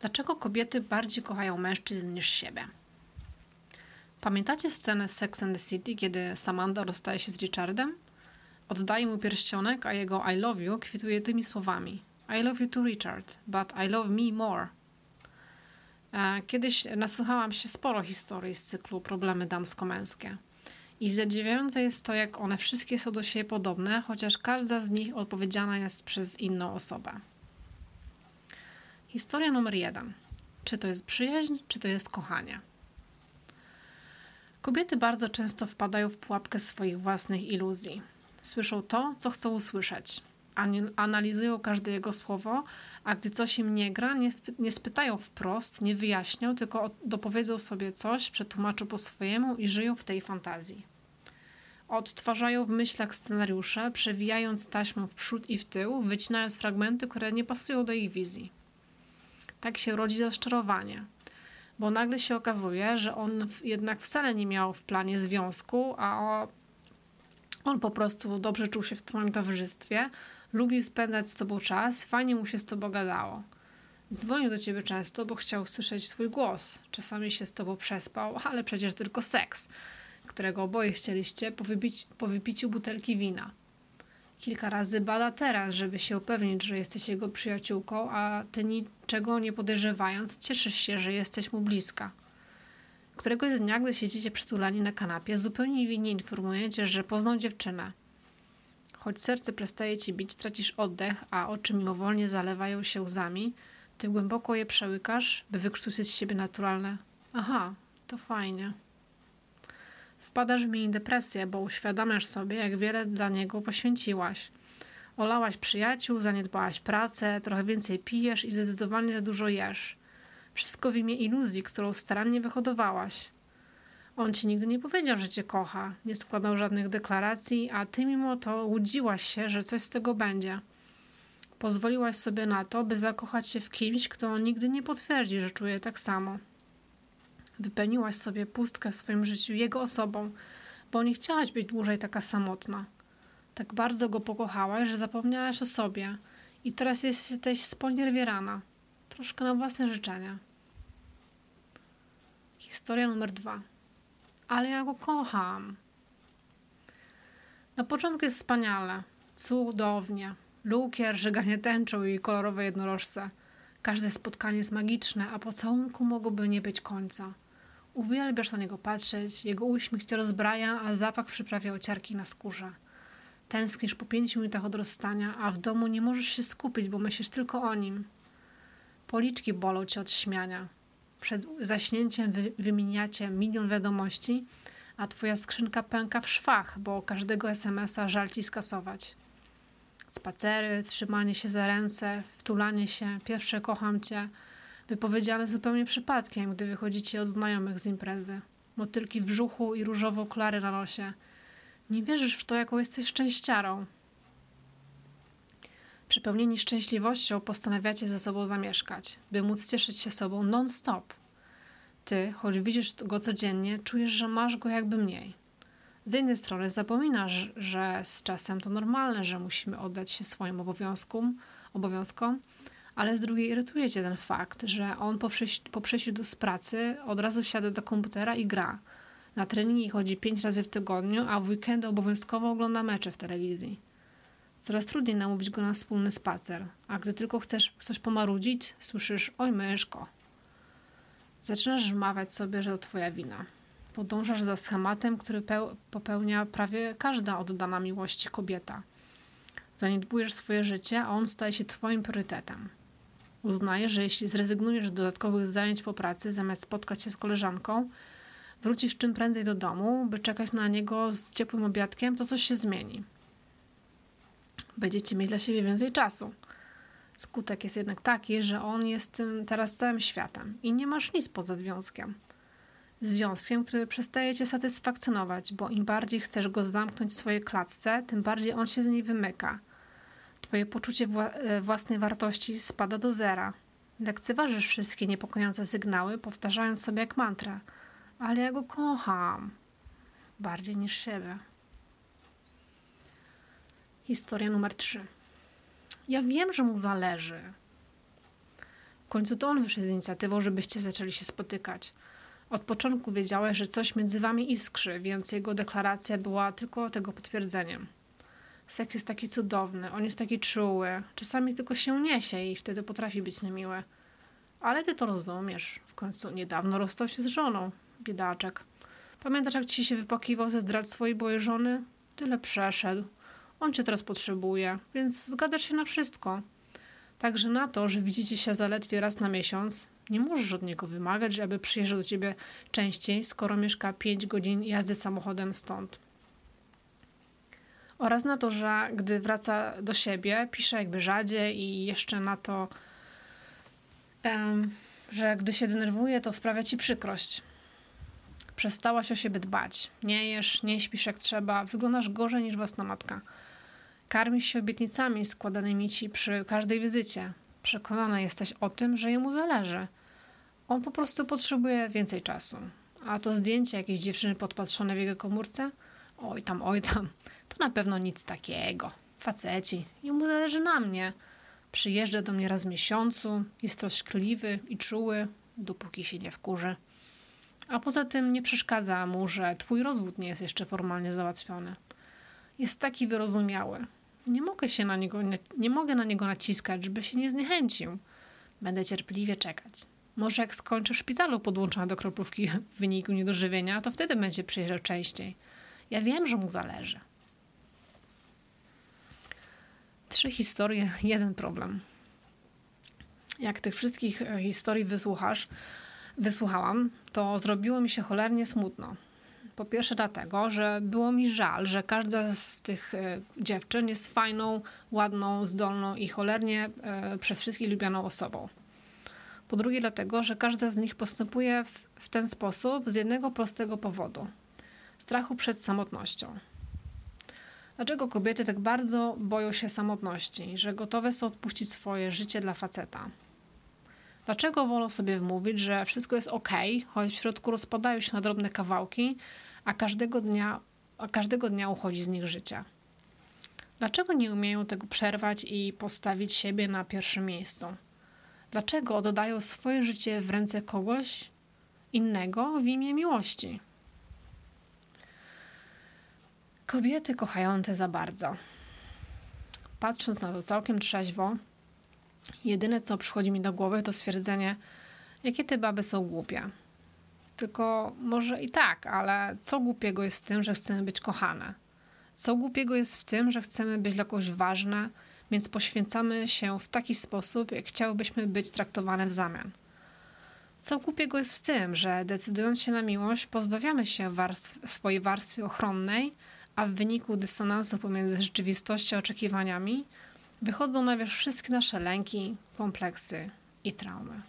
Dlaczego kobiety bardziej kochają mężczyzn niż siebie? Pamiętacie scenę z Sex and the City, kiedy Samantha rozstaje się z Richardem? Oddaje mu pierścionek, a jego I love you kwituje tymi słowami. I love you too, Richard, but I love me more. E, kiedyś nasłuchałam się sporo historii z cyklu Problemy damsko-męskie. I zadziwiające jest to, jak one wszystkie są do siebie podobne, chociaż każda z nich odpowiedziana jest przez inną osobę. Historia numer jeden. Czy to jest przyjaźń, czy to jest kochanie? Kobiety bardzo często wpadają w pułapkę swoich własnych iluzji. Słyszą to, co chcą usłyszeć. Analizują każde jego słowo, a gdy coś im nie gra, nie, nie spytają wprost, nie wyjaśnią, tylko dopowiedzą sobie coś, przetłumaczą po swojemu i żyją w tej fantazji. Odtwarzają w myślach scenariusze, przewijając taśmę w przód i w tył, wycinając fragmenty, które nie pasują do ich wizji. Tak się rodzi rozczarowanie, bo nagle się okazuje, że on jednak wcale nie miał w planie związku, a on po prostu dobrze czuł się w Twoim towarzystwie, lubił spędzać z Tobą czas, fajnie mu się z Tobą gadało. Dzwonił do Ciebie często, bo chciał słyszeć Twój głos. Czasami się z Tobą przespał, ale przecież tylko seks, którego oboje chcieliście po, wypici, po wypiciu butelki wina. Kilka razy bada teren, żeby się upewnić, że jesteś jego przyjaciółką, a ty niczego nie podejrzewając, cieszysz się, że jesteś mu bliska. Któregoś dnia, gdy siedzicie przytulani na kanapie, zupełnie winnie informujecie, że poznał dziewczynę. Choć serce przestaje ci bić, tracisz oddech, a oczy mimowolnie zalewają się łzami, ty głęboko je przełykasz, by wykształcić z siebie naturalne. Aha, to fajnie. Wpadasz w mini depresję, bo uświadamiasz sobie, jak wiele dla niego poświęciłaś. Olałaś przyjaciół, zaniedbałaś pracę, trochę więcej pijesz i zdecydowanie za dużo jesz. Wszystko w imię iluzji, którą starannie wyhodowałaś. On ci nigdy nie powiedział, że cię kocha, nie składał żadnych deklaracji, a ty mimo to łudziłaś się, że coś z tego będzie. Pozwoliłaś sobie na to, by zakochać się w kimś, kto nigdy nie potwierdzi, że czuje tak samo. Wypełniłaś sobie pustkę w swoim życiu jego osobą, bo nie chciałaś być dłużej taka samotna. Tak bardzo go pokochałaś, że zapomniałaś o sobie i teraz jesteś sponiewierana. Troszkę na własne życzenia. Historia numer dwa. Ale ja go kocham. Na początku jest wspaniale, cudownie. Lukier, żeganie tęczą i kolorowe jednorożce. Każde spotkanie jest magiczne, a pocałunku mogłoby nie być końca. Uwielbiasz na niego patrzeć, jego uśmiech cię rozbraja, a zapach przyprawia ociarki na skórze. Tęsknisz po pięciu minutach od rozstania, a w domu nie możesz się skupić, bo myślisz tylko o nim. Policzki bolą cię od śmiania. Przed zaśnięciem wy wymieniacie milion wiadomości, a twoja skrzynka pęka w szwach, bo każdego SMS-a żal ci skasować. Spacery, trzymanie się za ręce, wtulanie się, pierwsze kocham cię, wypowiedziane zupełnie przypadkiem, gdy wychodzicie od znajomych z imprezy. Motylki w brzuchu i różowo klary na nosie. Nie wierzysz w to, jaką jesteś szczęściarą. Przepełnieni szczęśliwością postanawiacie ze sobą zamieszkać, by móc cieszyć się sobą non-stop. Ty, choć widzisz go codziennie, czujesz, że masz go jakby mniej. Z jednej strony zapominasz, że z czasem to normalne, że musimy oddać się swoim obowiązkom, obowiązkom ale z drugiej irytuje cię ten fakt, że on po, przyjściu z pracy od razu siada do komputera i gra. Na treningi chodzi pięć razy w tygodniu, a w weekendy obowiązkowo ogląda mecze w telewizji. Coraz trudniej namówić go na wspólny spacer, a gdy tylko chcesz coś pomarudzić, słyszysz oj myszko. Zaczynasz wmawiać sobie, że to twoja wina. Podążasz za schematem, który popełnia prawie każda oddana miłości kobieta. Zaniedbujesz swoje życie, a on staje się twoim priorytetem. Uznajesz, że jeśli zrezygnujesz z dodatkowych zajęć po pracy, zamiast spotkać się z koleżanką, wrócisz czym prędzej do domu, by czekać na niego z ciepłym obiadkiem, to coś się zmieni. Będziecie mieć dla siebie więcej czasu. Skutek jest jednak taki, że on jest tym teraz całym światem i nie masz nic poza związkiem. Związkiem, który przestaje cię satysfakcjonować, bo im bardziej chcesz go zamknąć w swojej klatce, tym bardziej on się z niej wymyka – Twoje poczucie wła e, własnej wartości spada do zera. Lekceważysz wszystkie niepokojące sygnały, powtarzając sobie jak mantrę. Ale ja go kocham. Bardziej niż siebie. Historia numer 3. Ja wiem, że mu zależy. końcu to on wyszedł z inicjatywą, żebyście zaczęli się spotykać. Od początku wiedziałeś, że coś między wami iskrzy, więc jego deklaracja była tylko tego potwierdzeniem. Seks jest taki cudowny, on jest taki czuły, czasami tylko się niesie i wtedy potrafi być niemiły. Ale ty to rozumiesz. W końcu niedawno rozstał się z żoną, biedaczek. Pamiętasz, jak ci się wypakiwał ze zdrad swojej byłej żony? Tyle przeszedł. On cię teraz potrzebuje, więc zgadzasz się na wszystko. Także na to, że widzicie się zaledwie raz na miesiąc, nie możesz od niego wymagać, żeby przyjeżdżał do ciebie częściej, skoro mieszka 5 godzin jazdy samochodem stąd. Oraz na to, że gdy wraca do siebie, pisze jakby rzadziej i jeszcze na to, że gdy się denerwuje, to sprawia ci przykrość. Przestałaś o siebie dbać. Nie jesz, nie śpisz jak trzeba, wyglądasz gorzej niż własna matka. Karmisz się obietnicami składanymi ci przy każdej wizycie. Przekonana jesteś o tym, że jemu zależy. On po prostu potrzebuje więcej czasu. A to zdjęcie jakiejś dziewczyny podpatrzone w jego komórce? Oj tam, oj tam. To na pewno nic takiego. Faceci. Jemu zależy na mnie. Przyjeżdża do mnie raz w miesiącu, jest troszkliwy i czuły, dopóki się nie wkurzy. A poza tym nie przeszkadza mu, że twój rozwód nie jest jeszcze formalnie załatwiony. Jest taki wyrozumiały. Nie mogę się na niego, nie, nie mogę na niego naciskać, żeby się nie zniechęcił. Będę cierpliwie czekać. Może jak skończę w szpitalu podłączona do kroplówki w wyniku niedożywienia, to wtedy będzie przyjeżdżał częściej. Ja wiem, że mu zależy. Trzy historie, jeden problem. Jak tych wszystkich e, historii wysłuchasz, wysłuchałam, to zrobiło mi się cholernie smutno. Po pierwsze dlatego, że było mi żal, że każda z tych e, dziewczyn jest fajną, ładną, zdolną i cholernie e, przez wszystkich lubianą osobą. Po drugie dlatego, że każda z nich postępuje w, w ten sposób z jednego prostego powodu. Strachu przed samotnością. Dlaczego kobiety tak bardzo boją się samotności, że gotowe są odpuścić swoje życie dla faceta? Dlaczego wolą sobie wmówić, że wszystko jest ok, choć w środku rozpadają się na drobne kawałki, a każdego dnia, a każdego dnia uchodzi z nich życie? Dlaczego nie umieją tego przerwać i postawić siebie na pierwszym miejscu? Dlaczego oddają swoje życie w ręce kogoś innego w imię miłości? Kobiety kochające za bardzo. Patrząc na to całkiem trzeźwo, jedyne co przychodzi mi do głowy to stwierdzenie, jakie te baby są głupie. Tylko może i tak, ale co głupiego jest w tym, że chcemy być kochane? Co głupiego jest w tym, że chcemy być dla kogoś ważne, więc poświęcamy się w taki sposób, jak chciałbyśmy być traktowane w zamian? Co głupiego jest w tym, że decydując się na miłość, pozbawiamy się warstw, swojej warstwy ochronnej, a w wyniku dysonansu pomiędzy rzeczywistością a oczekiwaniami wychodzą na wierzch wszystkie nasze lęki, kompleksy i traumy.